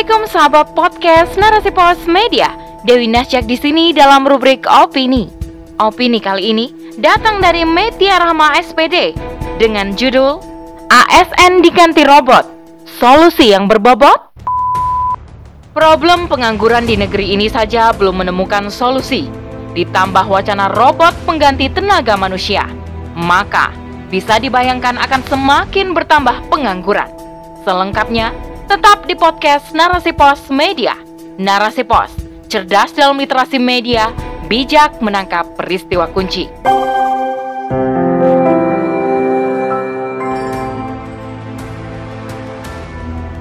Assalamualaikum sahabat podcast Narasi Pos Media. Dewi Nasjak di sini dalam rubrik opini. Opini kali ini datang dari Metia Rahma SPD dengan judul ASN diganti robot. Solusi yang berbobot? Problem pengangguran di negeri ini saja belum menemukan solusi. Ditambah wacana robot pengganti tenaga manusia, maka bisa dibayangkan akan semakin bertambah pengangguran. Selengkapnya, tetap di podcast Narasi Pos Media. Narasi Pos, cerdas dalam literasi media, bijak menangkap peristiwa kunci.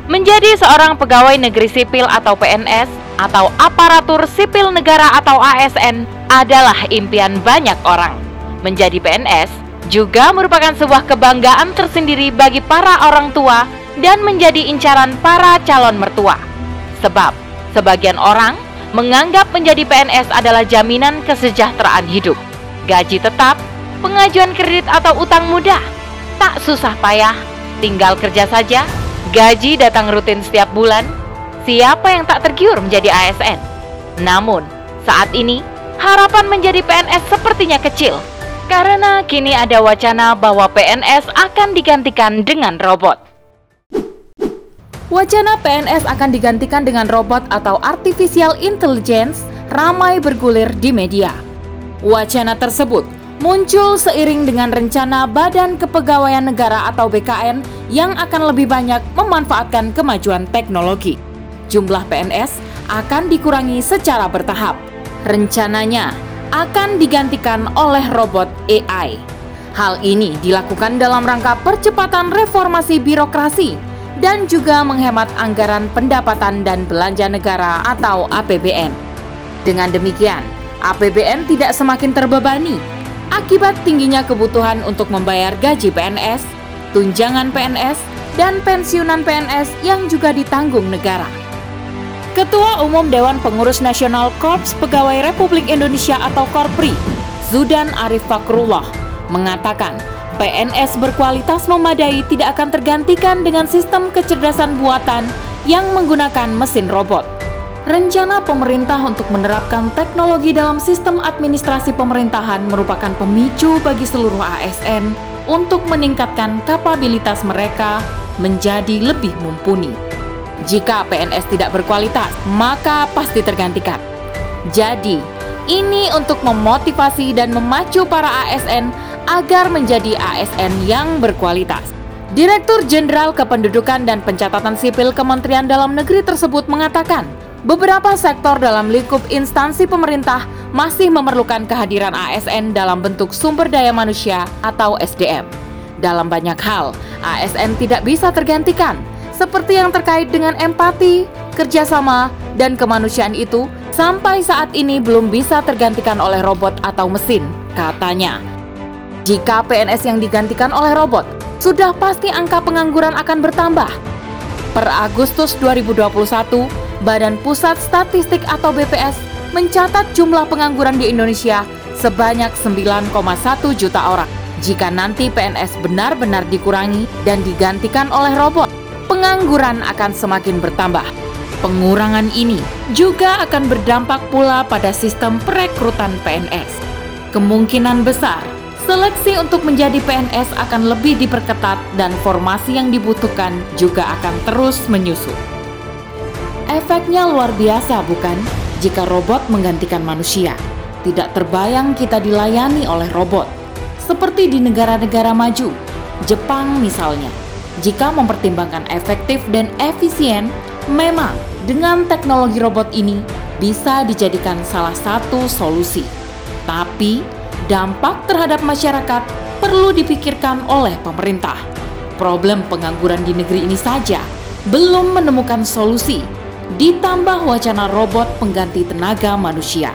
Menjadi seorang pegawai negeri sipil atau PNS atau aparatur sipil negara atau ASN adalah impian banyak orang. Menjadi PNS juga merupakan sebuah kebanggaan tersendiri bagi para orang tua dan menjadi incaran para calon mertua. Sebab sebagian orang menganggap menjadi PNS adalah jaminan kesejahteraan hidup. Gaji tetap, pengajuan kredit atau utang mudah, tak susah payah, tinggal kerja saja, gaji datang rutin setiap bulan. Siapa yang tak tergiur menjadi ASN? Namun, saat ini harapan menjadi PNS sepertinya kecil karena kini ada wacana bahwa PNS akan digantikan dengan robot. Wacana PNS akan digantikan dengan robot atau artificial intelligence ramai bergulir di media. Wacana tersebut muncul seiring dengan rencana Badan Kepegawaian Negara atau BKN yang akan lebih banyak memanfaatkan kemajuan teknologi. Jumlah PNS akan dikurangi secara bertahap. Rencananya akan digantikan oleh robot AI. Hal ini dilakukan dalam rangka percepatan reformasi birokrasi dan juga menghemat anggaran pendapatan dan belanja negara atau APBN. Dengan demikian, APBN tidak semakin terbebani akibat tingginya kebutuhan untuk membayar gaji PNS, tunjangan PNS, dan pensiunan PNS yang juga ditanggung negara. Ketua Umum Dewan Pengurus Nasional Korps Pegawai Republik Indonesia atau Korpri, Zudan Arif Fakrullah, mengatakan PNS berkualitas memadai tidak akan tergantikan dengan sistem kecerdasan buatan yang menggunakan mesin robot. Rencana pemerintah untuk menerapkan teknologi dalam sistem administrasi pemerintahan merupakan pemicu bagi seluruh ASN untuk meningkatkan kapabilitas mereka menjadi lebih mumpuni. Jika PNS tidak berkualitas, maka pasti tergantikan. Jadi, ini untuk memotivasi dan memacu para ASN agar menjadi ASN yang berkualitas. Direktur Jenderal Kependudukan dan Pencatatan Sipil Kementerian Dalam Negeri tersebut mengatakan, beberapa sektor dalam lingkup instansi pemerintah masih memerlukan kehadiran ASN dalam bentuk sumber daya manusia atau SDM. Dalam banyak hal, ASN tidak bisa tergantikan, seperti yang terkait dengan empati, kerjasama, dan kemanusiaan itu sampai saat ini belum bisa tergantikan oleh robot atau mesin, katanya. Jika PNS yang digantikan oleh robot, sudah pasti angka pengangguran akan bertambah. Per Agustus 2021, Badan Pusat Statistik atau BPS mencatat jumlah pengangguran di Indonesia sebanyak 9,1 juta orang. Jika nanti PNS benar-benar dikurangi dan digantikan oleh robot, pengangguran akan semakin bertambah. Pengurangan ini juga akan berdampak pula pada sistem perekrutan PNS. Kemungkinan besar Seleksi untuk menjadi PNS akan lebih diperketat dan formasi yang dibutuhkan juga akan terus menyusut. Efeknya luar biasa bukan? Jika robot menggantikan manusia, tidak terbayang kita dilayani oleh robot. Seperti di negara-negara maju, Jepang misalnya. Jika mempertimbangkan efektif dan efisien, memang dengan teknologi robot ini bisa dijadikan salah satu solusi. Tapi dampak terhadap masyarakat perlu dipikirkan oleh pemerintah. Problem pengangguran di negeri ini saja belum menemukan solusi, ditambah wacana robot pengganti tenaga manusia.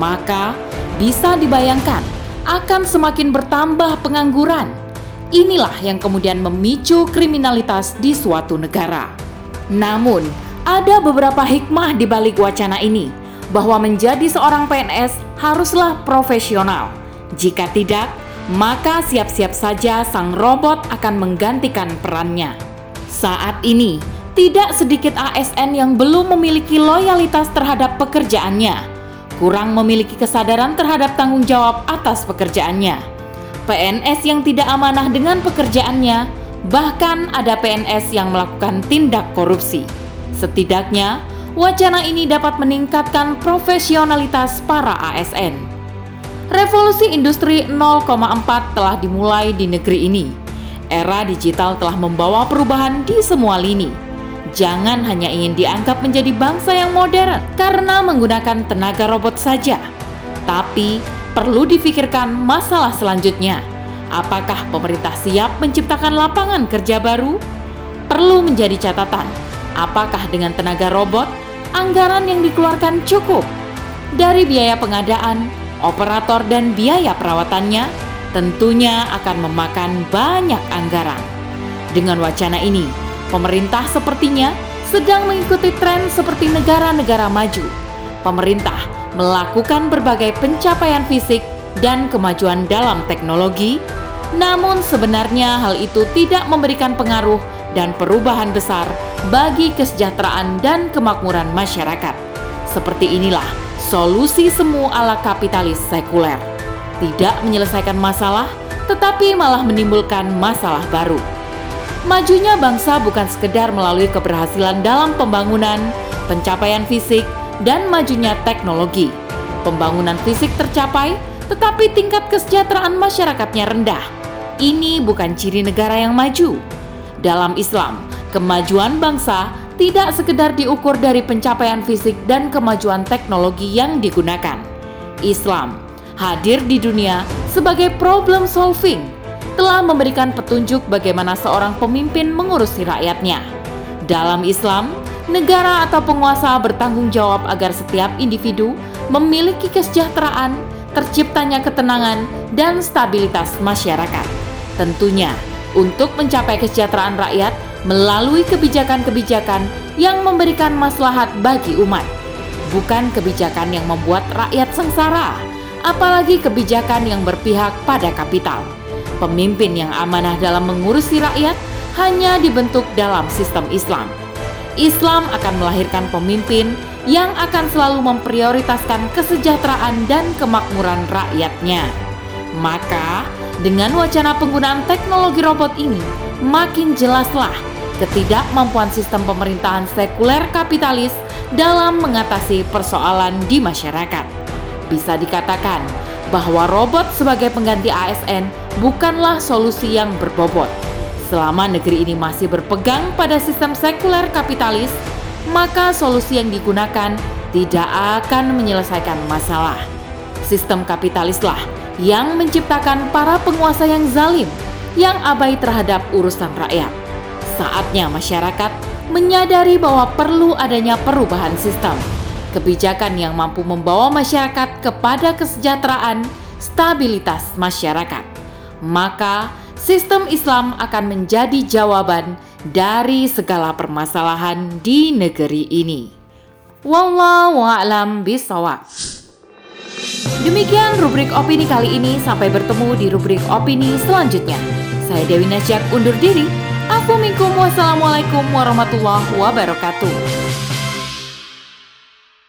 Maka bisa dibayangkan akan semakin bertambah pengangguran. Inilah yang kemudian memicu kriminalitas di suatu negara. Namun, ada beberapa hikmah di balik wacana ini, bahwa menjadi seorang PNS haruslah profesional jika tidak, maka siap-siap saja sang robot akan menggantikan perannya. Saat ini, tidak sedikit ASN yang belum memiliki loyalitas terhadap pekerjaannya, kurang memiliki kesadaran terhadap tanggung jawab atas pekerjaannya. PNS yang tidak amanah dengan pekerjaannya, bahkan ada PNS yang melakukan tindak korupsi. Setidaknya, wacana ini dapat meningkatkan profesionalitas para ASN. Revolusi industri 0,4 telah dimulai di negeri ini. Era digital telah membawa perubahan di semua lini. Jangan hanya ingin dianggap menjadi bangsa yang modern karena menggunakan tenaga robot saja, tapi perlu difikirkan masalah selanjutnya. Apakah pemerintah siap menciptakan lapangan kerja baru? Perlu menjadi catatan, apakah dengan tenaga robot, anggaran yang dikeluarkan cukup? Dari biaya pengadaan, operator dan biaya perawatannya, tentunya akan memakan banyak anggaran. Dengan wacana ini, pemerintah sepertinya sedang mengikuti tren seperti negara-negara maju. Pemerintah melakukan berbagai pencapaian fisik dan kemajuan dalam teknologi, namun sebenarnya hal itu tidak memberikan pengaruh dan perubahan besar bagi kesejahteraan dan kemakmuran masyarakat. Seperti inilah solusi semu ala kapitalis sekuler. Tidak menyelesaikan masalah, tetapi malah menimbulkan masalah baru. Majunya bangsa bukan sekedar melalui keberhasilan dalam pembangunan, pencapaian fisik, dan majunya teknologi. Pembangunan fisik tercapai, tetapi tingkat kesejahteraan masyarakatnya rendah. Ini bukan ciri negara yang maju. Dalam Islam, kemajuan bangsa tidak sekedar diukur dari pencapaian fisik dan kemajuan teknologi yang digunakan. Islam hadir di dunia sebagai problem solving telah memberikan petunjuk bagaimana seorang pemimpin mengurusi rakyatnya. Dalam Islam, negara atau penguasa bertanggung jawab agar setiap individu memiliki kesejahteraan, terciptanya ketenangan, dan stabilitas masyarakat. Tentunya, untuk mencapai kesejahteraan rakyat melalui kebijakan-kebijakan yang memberikan maslahat bagi umat, bukan kebijakan yang membuat rakyat sengsara, apalagi kebijakan yang berpihak pada kapital. Pemimpin yang amanah dalam mengurusi rakyat hanya dibentuk dalam sistem Islam. Islam akan melahirkan pemimpin yang akan selalu memprioritaskan kesejahteraan dan kemakmuran rakyatnya. Maka, dengan wacana penggunaan teknologi robot ini, makin jelaslah ketidakmampuan sistem pemerintahan sekuler kapitalis dalam mengatasi persoalan di masyarakat. Bisa dikatakan bahwa robot sebagai pengganti ASN bukanlah solusi yang berbobot. Selama negeri ini masih berpegang pada sistem sekuler kapitalis, maka solusi yang digunakan tidak akan menyelesaikan masalah. Sistem kapitalislah yang menciptakan para penguasa yang zalim, yang abai terhadap urusan rakyat. Saatnya masyarakat menyadari bahwa perlu adanya perubahan sistem, kebijakan yang mampu membawa masyarakat kepada kesejahteraan, stabilitas masyarakat maka sistem Islam akan menjadi jawaban dari segala permasalahan di negeri ini. Wallahu a'lam bishawab. Demikian rubrik opini kali ini, sampai bertemu di rubrik opini selanjutnya. Saya Dewi Nasjak undur diri. Assalamualaikum warahmatullahi wabarakatuh.